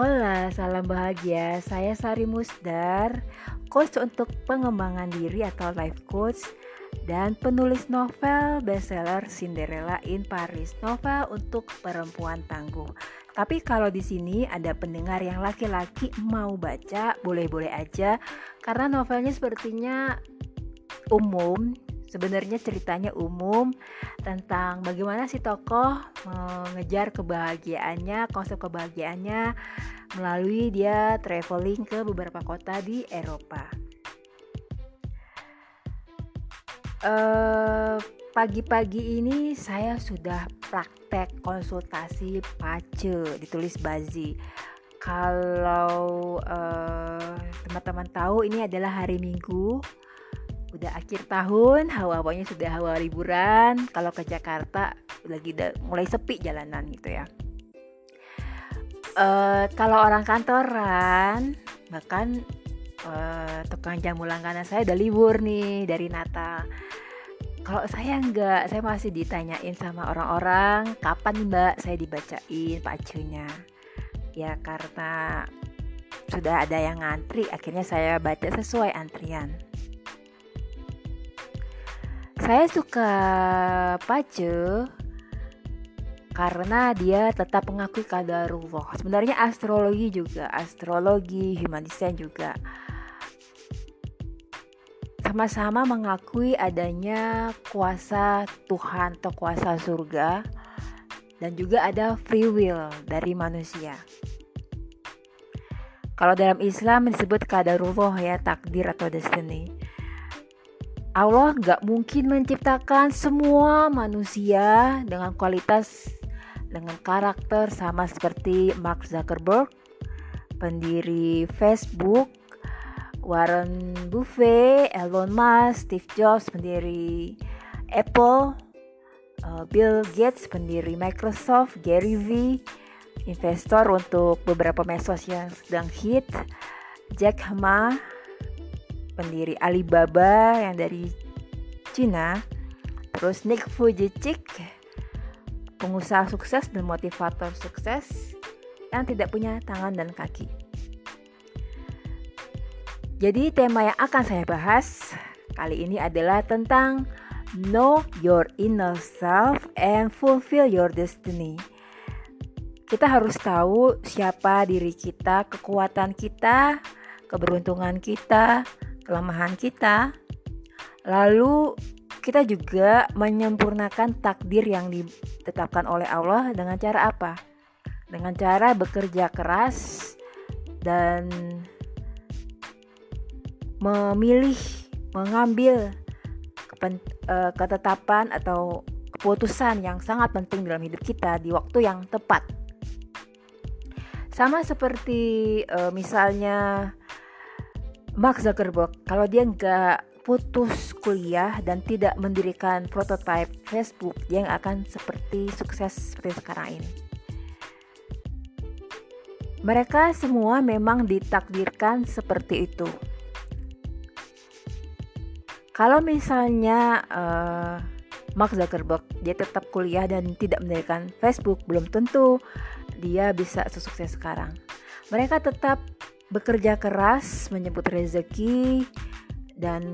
Hola, salam bahagia. Saya Sari Musdar, coach untuk pengembangan diri atau life coach dan penulis novel bestseller Cinderella in Paris. Novel untuk perempuan tangguh. Tapi kalau di sini ada pendengar yang laki-laki mau baca, boleh-boleh aja karena novelnya sepertinya umum Sebenarnya ceritanya umum tentang bagaimana si tokoh mengejar kebahagiaannya, konsep kebahagiaannya melalui dia traveling ke beberapa kota di Eropa. Uh, pagi-pagi ini saya sudah praktek konsultasi pace ditulis Bazi. Kalau uh, teman-teman tahu ini adalah hari Minggu udah akhir tahun hawa-hawanya sudah hawa liburan. Kalau ke Jakarta lagi mulai sepi jalanan gitu ya. Uh, kalau orang kantoran bahkan uh, tukang jamu langganan saya udah libur nih dari Natal. Kalau saya enggak saya masih ditanyain sama orang-orang kapan mbak saya dibacain pacunya? Ya karena sudah ada yang ngantri akhirnya saya baca sesuai antrian saya suka Pace karena dia tetap mengakui kadarullah. Sebenarnya astrologi juga, astrologi, human design juga sama-sama mengakui adanya kuasa Tuhan atau kuasa surga dan juga ada free will dari manusia. Kalau dalam Islam disebut kadarullah ya takdir atau destiny. Allah nggak mungkin menciptakan semua manusia dengan kualitas dengan karakter sama seperti Mark Zuckerberg, pendiri Facebook, Warren Buffett, Elon Musk, Steve Jobs, pendiri Apple, uh, Bill Gates, pendiri Microsoft, Gary V, investor untuk beberapa medsos yang sedang hit, Jack Ma, pendiri Alibaba yang dari Cina, terus Nick Vujicic, pengusaha sukses dan motivator sukses yang tidak punya tangan dan kaki. Jadi tema yang akan saya bahas kali ini adalah tentang Know your inner self and fulfill your destiny. Kita harus tahu siapa diri kita, kekuatan kita, keberuntungan kita, kelemahan kita. Lalu kita juga menyempurnakan takdir yang ditetapkan oleh Allah dengan cara apa? Dengan cara bekerja keras dan memilih, mengambil eh, ketetapan atau keputusan yang sangat penting dalam hidup kita di waktu yang tepat. Sama seperti uh, misalnya Mark Zuckerberg kalau dia nggak putus kuliah dan tidak mendirikan prototype Facebook nggak akan seperti sukses seperti sekarang ini. Mereka semua memang ditakdirkan seperti itu. Kalau misalnya uh, Mark Zuckerberg dia tetap kuliah dan tidak mendirikan Facebook, belum tentu dia bisa sesukses sekarang. Mereka tetap bekerja keras menyebut rezeki dan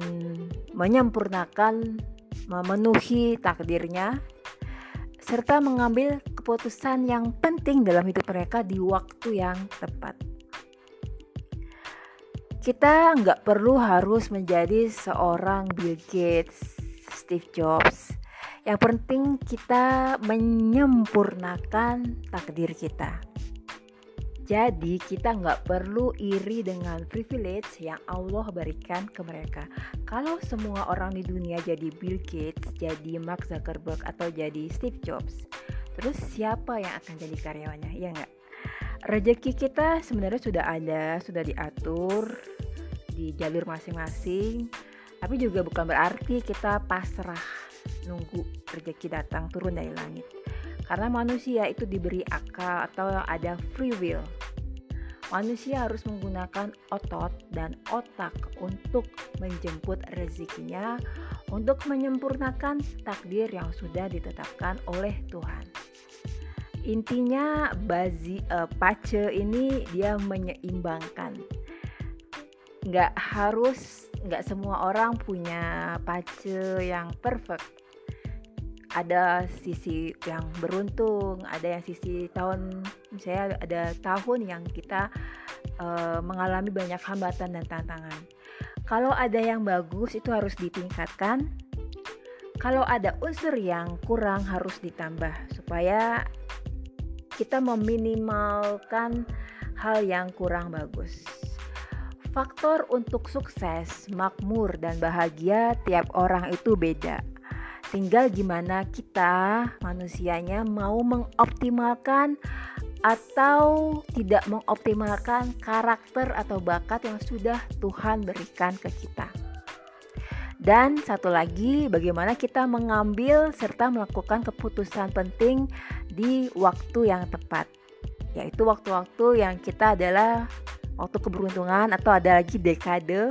menyempurnakan memenuhi takdirnya serta mengambil keputusan yang penting dalam hidup mereka di waktu yang tepat. Kita nggak perlu harus menjadi seorang Bill Gates, Steve Jobs. Yang penting kita menyempurnakan takdir kita. Jadi kita nggak perlu iri dengan privilege yang Allah berikan ke mereka. Kalau semua orang di dunia jadi Bill Gates, jadi Mark Zuckerberg atau jadi Steve Jobs, terus siapa yang akan jadi karyawannya? Ya nggak? Rezeki kita sebenarnya sudah ada, sudah diatur di jalur masing-masing. Tapi juga bukan berarti kita pasrah nunggu rezeki datang turun dari langit karena manusia itu diberi akal atau ada free will. Manusia harus menggunakan otot dan otak untuk menjemput rezekinya, untuk menyempurnakan takdir yang sudah ditetapkan oleh Tuhan. intinya bazi uh, pace ini dia menyeimbangkan nggak harus nggak semua orang punya pace yang perfect ada sisi yang beruntung ada yang sisi tahun misalnya ada tahun yang kita uh, mengalami banyak hambatan dan tantangan kalau ada yang bagus itu harus ditingkatkan kalau ada unsur yang kurang harus ditambah supaya kita meminimalkan hal yang kurang bagus. Faktor untuk sukses, makmur, dan bahagia tiap orang itu beda. Tinggal gimana kita manusianya mau mengoptimalkan atau tidak mengoptimalkan karakter atau bakat yang sudah Tuhan berikan ke kita. Dan satu lagi, bagaimana kita mengambil serta melakukan keputusan penting di waktu yang tepat, yaitu waktu-waktu yang kita adalah waktu keberuntungan atau ada lagi dekade,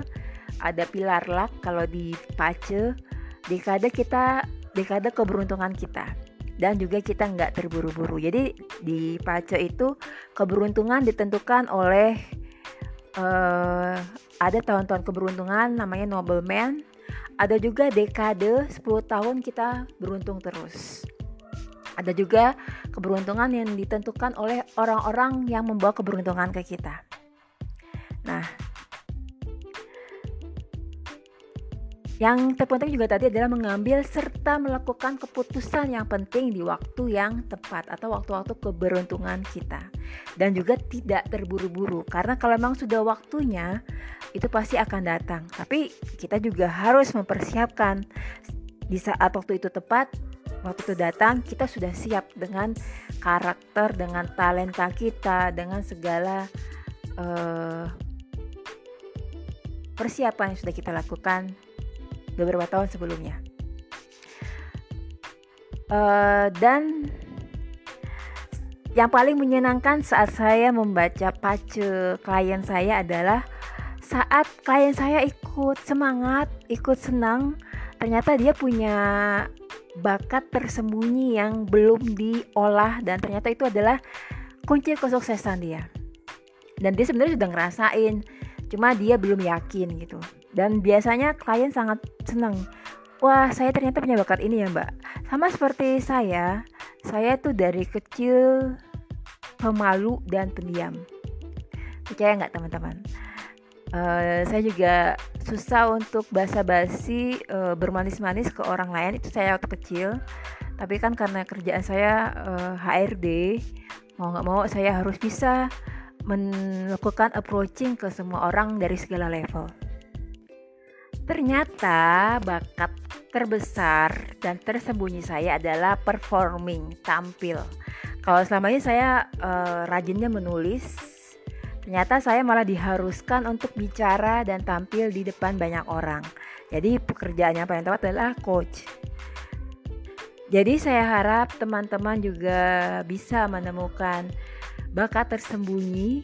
ada pilar luck kalau di pace, dekade kita dekade keberuntungan kita dan juga kita nggak terburu-buru. Jadi di pace itu keberuntungan ditentukan oleh uh, ada tahun-tahun keberuntungan namanya nobleman ada juga dekade 10 tahun kita beruntung terus. Ada juga keberuntungan yang ditentukan oleh orang-orang yang membawa keberuntungan ke kita. Nah, Yang terpenting juga tadi adalah mengambil serta melakukan keputusan yang penting di waktu yang tepat atau waktu-waktu keberuntungan kita. Dan juga tidak terburu-buru karena kalau memang sudah waktunya itu pasti akan datang. Tapi kita juga harus mempersiapkan di saat waktu itu tepat, waktu itu datang kita sudah siap dengan karakter, dengan talenta kita, dengan segala uh, persiapan yang sudah kita lakukan beberapa tahun sebelumnya. Uh, dan yang paling menyenangkan saat saya membaca pace klien saya adalah saat klien saya ikut semangat, ikut senang, ternyata dia punya bakat tersembunyi yang belum diolah dan ternyata itu adalah kunci kesuksesan dia. Dan dia sebenarnya sudah ngerasain, cuma dia belum yakin gitu dan biasanya klien sangat senang. Wah saya ternyata punya bakat ini ya mbak. Sama seperti saya saya tuh dari kecil pemalu dan pendiam. Percaya nggak teman-teman? Uh, saya juga susah untuk basa-basi uh, bermanis-manis ke orang lain. Itu saya waktu kecil. Tapi kan karena kerjaan saya uh, eh, HRD mau nggak mau saya harus bisa melakukan approaching ke semua orang dari segala level Ternyata bakat terbesar dan tersembunyi saya adalah performing, tampil. Kalau selama ini saya uh, rajinnya menulis, ternyata saya malah diharuskan untuk bicara dan tampil di depan banyak orang. Jadi pekerjaannya paling tepat adalah coach. Jadi saya harap teman-teman juga bisa menemukan bakat tersembunyi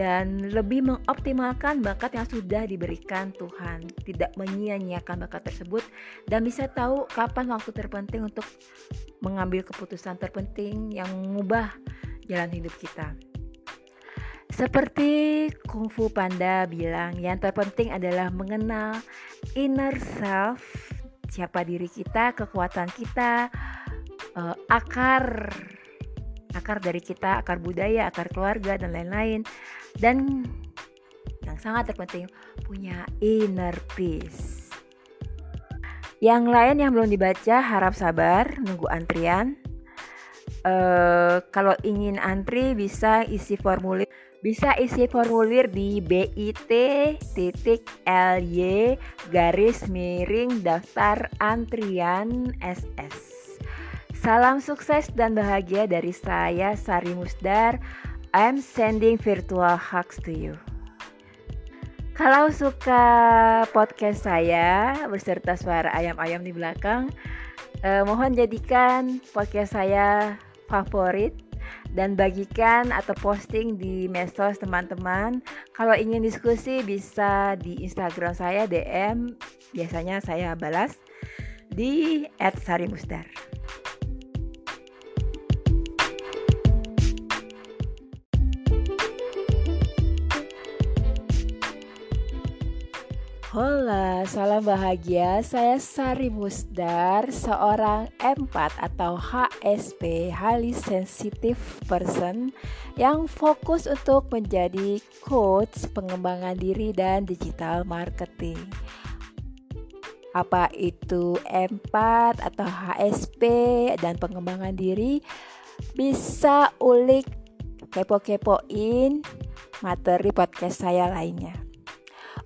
dan lebih mengoptimalkan bakat yang sudah diberikan Tuhan, tidak menyia-nyiakan bakat tersebut dan bisa tahu kapan waktu terpenting untuk mengambil keputusan terpenting yang mengubah jalan hidup kita. Seperti Kung Fu Panda bilang, yang terpenting adalah mengenal inner self, siapa diri kita, kekuatan kita, uh, akar akar dari kita, akar budaya, akar keluarga dan lain-lain. Dan yang sangat terpenting punya inner peace. Yang lain yang belum dibaca harap sabar, nunggu antrian. Uh, kalau ingin antri bisa isi formulir bisa isi formulir di bit.ly garis miring daftar antrian SS. Salam sukses dan bahagia dari saya Sari Musdar. I'm sending virtual hugs to you. Kalau suka podcast saya beserta suara ayam-ayam di belakang, eh, mohon jadikan podcast saya favorit dan bagikan atau posting di medsos teman-teman. Kalau ingin diskusi bisa di Instagram saya DM, biasanya saya balas di @sarimusdar. Hola, salam bahagia. Saya Sari Musdar, seorang empat atau HSP (Highly Sensitive Person) yang fokus untuk menjadi coach pengembangan diri dan digital marketing. Apa itu empat atau HSP dan pengembangan diri? Bisa ulik kepo-kepoin materi podcast saya lainnya.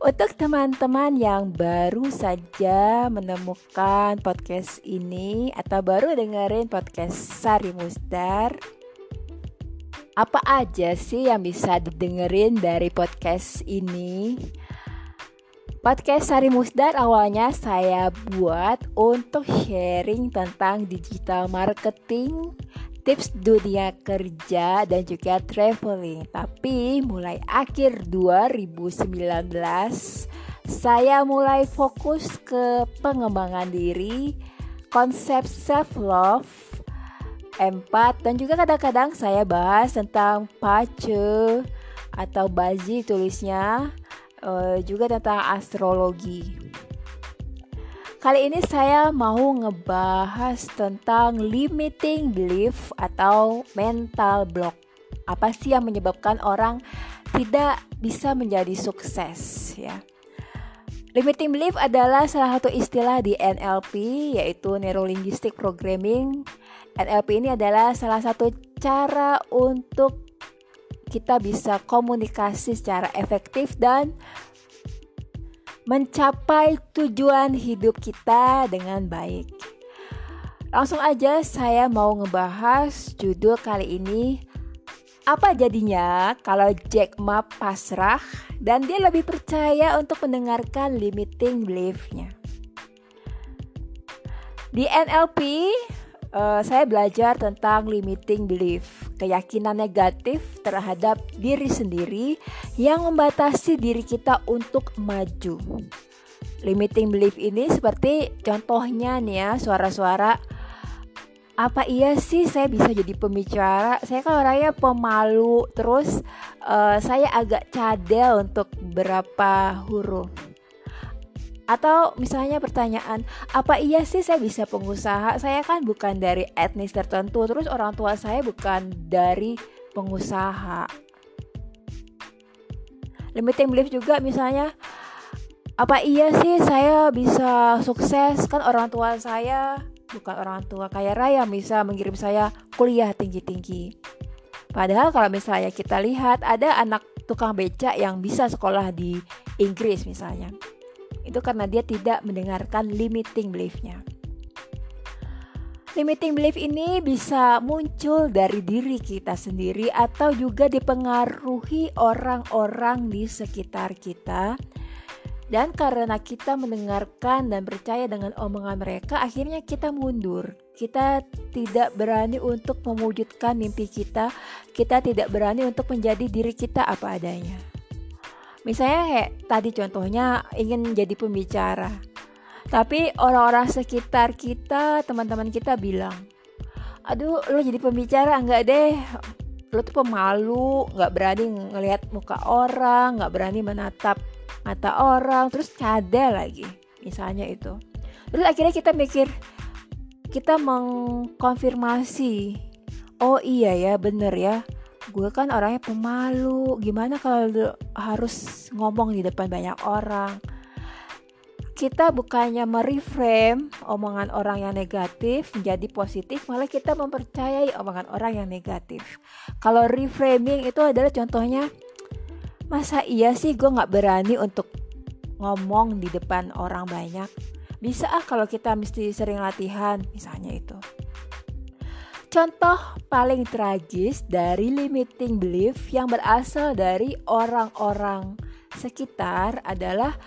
Untuk teman-teman yang baru saja menemukan podcast ini atau baru dengerin podcast Sari Musdar, apa aja sih yang bisa didengerin dari podcast ini? Podcast Sari Musdar awalnya saya buat untuk sharing tentang digital marketing, tips dunia kerja dan juga traveling. Tapi mulai akhir 2019 saya mulai fokus ke pengembangan diri, konsep self love, empat dan juga kadang-kadang saya bahas tentang pace atau bazi tulisnya uh, juga tentang astrologi. Kali ini saya mau ngebahas tentang limiting belief atau mental block. Apa sih yang menyebabkan orang tidak bisa menjadi sukses ya? Limiting belief adalah salah satu istilah di NLP yaitu Neuro Linguistic Programming. NLP ini adalah salah satu cara untuk kita bisa komunikasi secara efektif dan mencapai tujuan hidup kita dengan baik. Langsung aja saya mau ngebahas judul kali ini apa jadinya kalau Jack Ma pasrah dan dia lebih percaya untuk mendengarkan limiting belief-nya. Di NLP uh, saya belajar tentang limiting belief, keyakinan negatif terhadap diri sendiri yang membatasi diri kita untuk maju. Limiting belief ini seperti contohnya nih ya, suara-suara apa iya sih saya bisa jadi pembicara? Saya kan orangnya pemalu, terus uh, saya agak cadel untuk berapa huruf atau misalnya pertanyaan, apa iya sih saya bisa pengusaha? Saya kan bukan dari etnis tertentu, terus orang tua saya bukan dari pengusaha. Limiting belief juga misalnya, apa iya sih saya bisa sukses? Kan orang tua saya bukan orang tua kaya raya bisa mengirim saya kuliah tinggi-tinggi. Padahal kalau misalnya kita lihat ada anak tukang becak yang bisa sekolah di Inggris misalnya itu karena dia tidak mendengarkan limiting beliefnya. Limiting belief ini bisa muncul dari diri kita sendiri atau juga dipengaruhi orang-orang di sekitar kita. Dan karena kita mendengarkan dan percaya dengan omongan mereka, akhirnya kita mundur. Kita tidak berani untuk mewujudkan mimpi kita. Kita tidak berani untuk menjadi diri kita apa adanya. Misalnya kayak tadi contohnya ingin jadi pembicara. Tapi orang-orang sekitar kita, teman-teman kita bilang, aduh lo jadi pembicara enggak deh, lo tuh pemalu, nggak berani ngelihat muka orang, nggak berani menatap mata orang, terus cadel lagi, misalnya itu. Terus akhirnya kita mikir, kita mengkonfirmasi, oh iya ya bener ya, gue kan orangnya pemalu. Gimana kalau harus ngomong di depan banyak orang? Kita bukannya mereframe omongan orang yang negatif menjadi positif malah kita mempercayai omongan orang yang negatif. Kalau reframing itu adalah contohnya masa iya sih gue nggak berani untuk ngomong di depan orang banyak? Bisa ah kalau kita mesti sering latihan misalnya itu Contoh paling tragis dari limiting belief yang berasal dari orang-orang sekitar adalah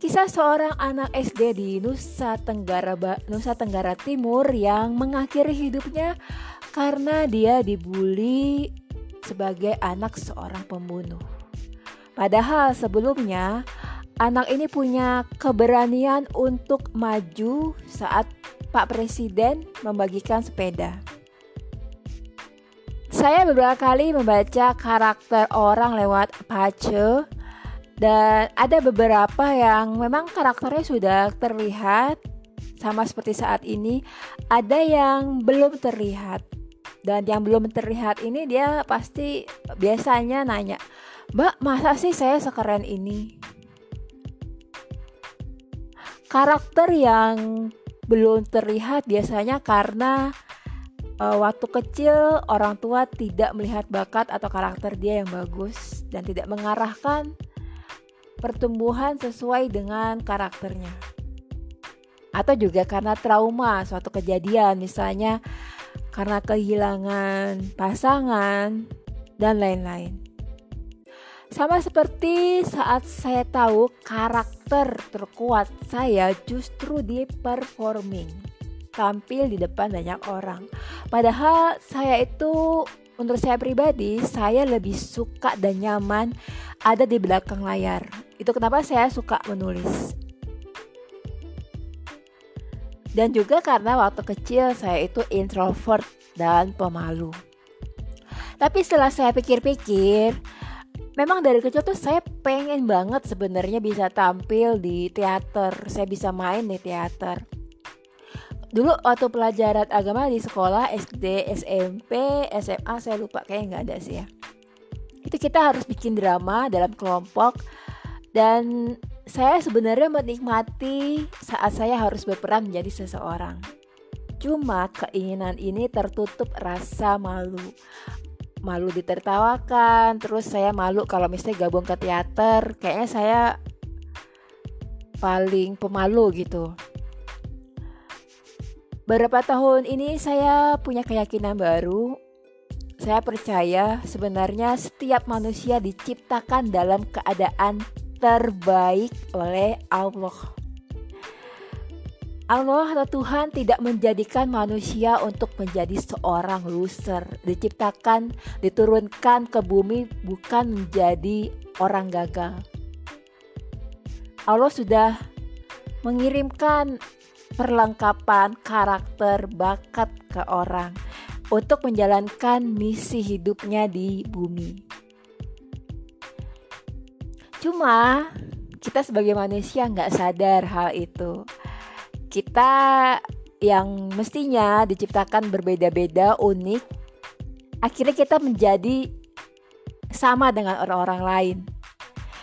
kisah seorang anak SD di Nusa Tenggara Nusa Tenggara Timur yang mengakhiri hidupnya karena dia dibully sebagai anak seorang pembunuh. Padahal sebelumnya anak ini punya keberanian untuk maju saat Pak Presiden membagikan sepeda. Saya beberapa kali membaca karakter orang lewat pace Dan ada beberapa yang memang karakternya sudah terlihat sama seperti saat ini, ada yang belum terlihat. Dan yang belum terlihat ini dia pasti biasanya nanya, "Mbak, masa sih saya sekeren ini?" Karakter yang belum terlihat biasanya karena uh, waktu kecil orang tua tidak melihat bakat atau karakter dia yang bagus dan tidak mengarahkan pertumbuhan sesuai dengan karakternya. Atau juga karena trauma suatu kejadian misalnya karena kehilangan pasangan dan lain-lain. Sama seperti saat saya tahu karakter terkuat saya justru di performing tampil di depan banyak orang. Padahal saya itu menurut saya pribadi saya lebih suka dan nyaman ada di belakang layar. Itu kenapa saya suka menulis. Dan juga karena waktu kecil saya itu introvert dan pemalu. Tapi setelah saya pikir-pikir, memang dari kecil tuh saya pengen banget sebenarnya bisa tampil di teater. Saya bisa main di teater dulu waktu pelajaran agama di sekolah SD, SMP, SMA saya lupa kayaknya nggak ada sih ya. Itu kita harus bikin drama dalam kelompok dan saya sebenarnya menikmati saat saya harus berperan menjadi seseorang. Cuma keinginan ini tertutup rasa malu. Malu ditertawakan, terus saya malu kalau misalnya gabung ke teater, kayaknya saya paling pemalu gitu. Beberapa tahun ini saya punya keyakinan baru. Saya percaya sebenarnya setiap manusia diciptakan dalam keadaan terbaik oleh Allah. Allah atau Tuhan tidak menjadikan manusia untuk menjadi seorang loser. Diciptakan, diturunkan ke bumi bukan menjadi orang gagal. Allah sudah mengirimkan perlengkapan karakter bakat ke orang untuk menjalankan misi hidupnya di bumi. Cuma kita sebagai manusia nggak sadar hal itu. Kita yang mestinya diciptakan berbeda-beda, unik, akhirnya kita menjadi sama dengan orang-orang lain.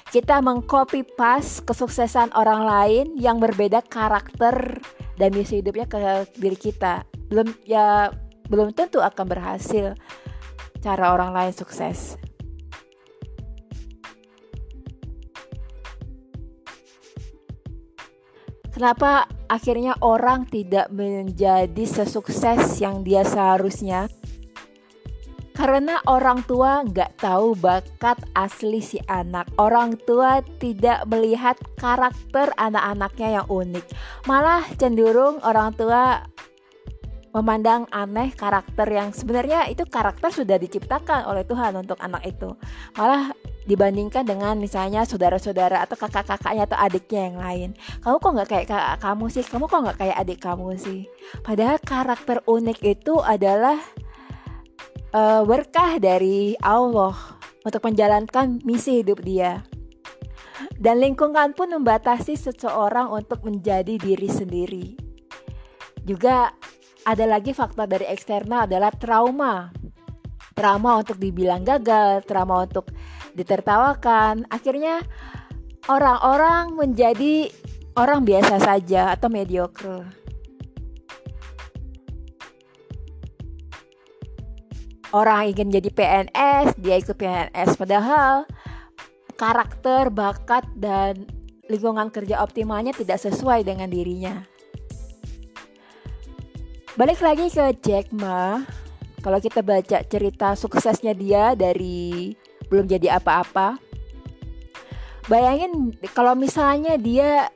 Kita mengcopy pas kesuksesan orang lain yang berbeda karakter dan misi hidupnya ke diri kita. Belum ya belum tentu akan berhasil cara orang lain sukses Kenapa akhirnya orang tidak menjadi sesukses yang dia seharusnya? Karena orang tua nggak tahu bakat asli si anak. Orang tua tidak melihat karakter anak-anaknya yang unik. Malah cenderung orang tua memandang aneh karakter yang sebenarnya itu karakter sudah diciptakan oleh Tuhan untuk anak itu. Malah dibandingkan dengan misalnya saudara-saudara atau kakak-kakaknya atau adiknya yang lain. Kamu kok nggak kayak kakak kamu sih? Kamu kok nggak kayak adik kamu sih? Padahal karakter unik itu adalah uh, berkah dari Allah untuk menjalankan misi hidup dia. Dan lingkungan pun membatasi seseorang untuk menjadi diri sendiri. Juga ada lagi faktor dari eksternal adalah trauma. Trauma untuk dibilang gagal, trauma untuk ditertawakan. Akhirnya orang-orang menjadi orang biasa saja atau mediocre. orang ingin jadi PNS, dia ikut PNS padahal karakter, bakat dan lingkungan kerja optimalnya tidak sesuai dengan dirinya. Balik lagi ke Jack Ma, kalau kita baca cerita suksesnya dia dari belum jadi apa-apa, bayangin kalau misalnya dia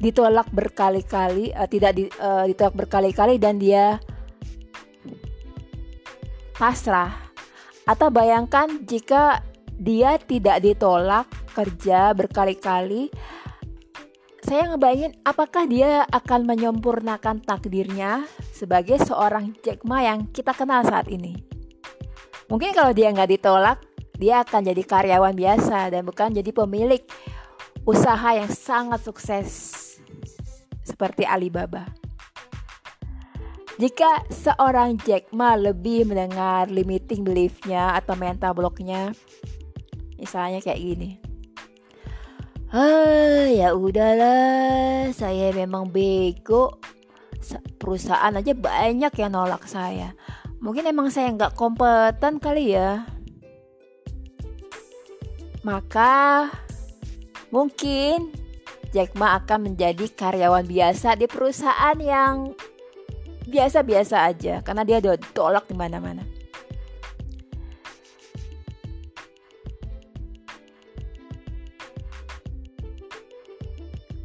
ditolak berkali-kali, uh, tidak di, uh, ditolak berkali-kali dan dia pasrah. Atau bayangkan jika dia tidak ditolak kerja berkali-kali, saya ngebayangin apakah dia akan menyempurnakan takdirnya sebagai seorang Jack Ma yang kita kenal saat ini. Mungkin kalau dia nggak ditolak, dia akan jadi karyawan biasa dan bukan jadi pemilik usaha yang sangat sukses seperti Alibaba. Jika seorang Jack Ma lebih mendengar limiting beliefnya atau mental blocknya, misalnya kayak gini. Ah, ya udahlah, saya memang bego. Perusahaan aja banyak yang nolak saya. Mungkin emang saya nggak kompeten kali ya. Maka mungkin Jack Ma akan menjadi karyawan biasa di perusahaan yang biasa-biasa aja karena dia udah tolak di mana-mana.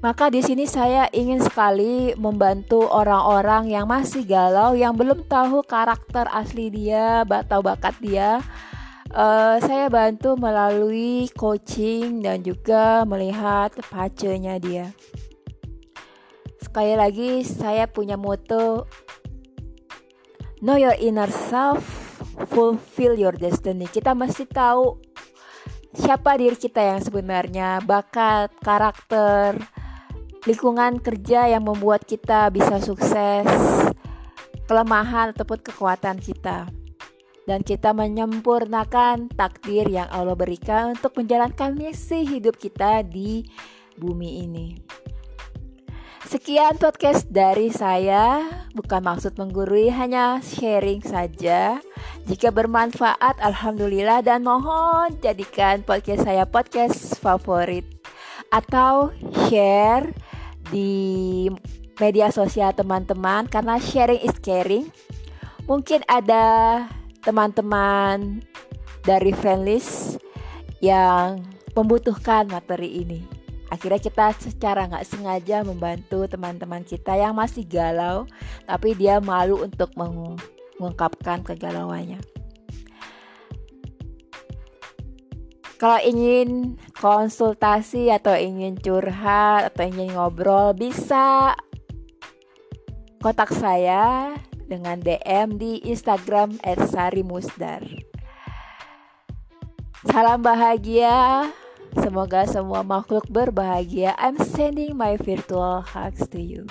Maka di sini saya ingin sekali membantu orang-orang yang masih galau, yang belum tahu karakter asli dia, atau bakat dia. Uh, saya bantu melalui coaching dan juga melihat pacenya dia. Sekali lagi, saya punya moto Know your inner self, fulfill your destiny. Kita mesti tahu siapa diri kita yang sebenarnya, bakat, karakter, lingkungan kerja yang membuat kita bisa sukses, kelemahan ataupun kekuatan kita. Dan kita menyempurnakan takdir yang Allah berikan untuk menjalankan misi hidup kita di bumi ini. Sekian podcast dari saya, bukan maksud menggurui, hanya sharing saja. Jika bermanfaat, alhamdulillah, dan mohon jadikan podcast saya podcast favorit atau share di media sosial teman-teman karena sharing is caring. Mungkin ada teman-teman dari friendlist yang membutuhkan materi ini. Akhirnya kita secara nggak sengaja membantu teman-teman kita yang masih galau, tapi dia malu untuk mengungkapkan kegalauannya. Kalau ingin konsultasi atau ingin curhat atau ingin ngobrol bisa kontak saya dengan DM di Instagram @sarimusdar. Salam bahagia. Semoga semua makhluk berbahagia. I'm sending my virtual hugs to you.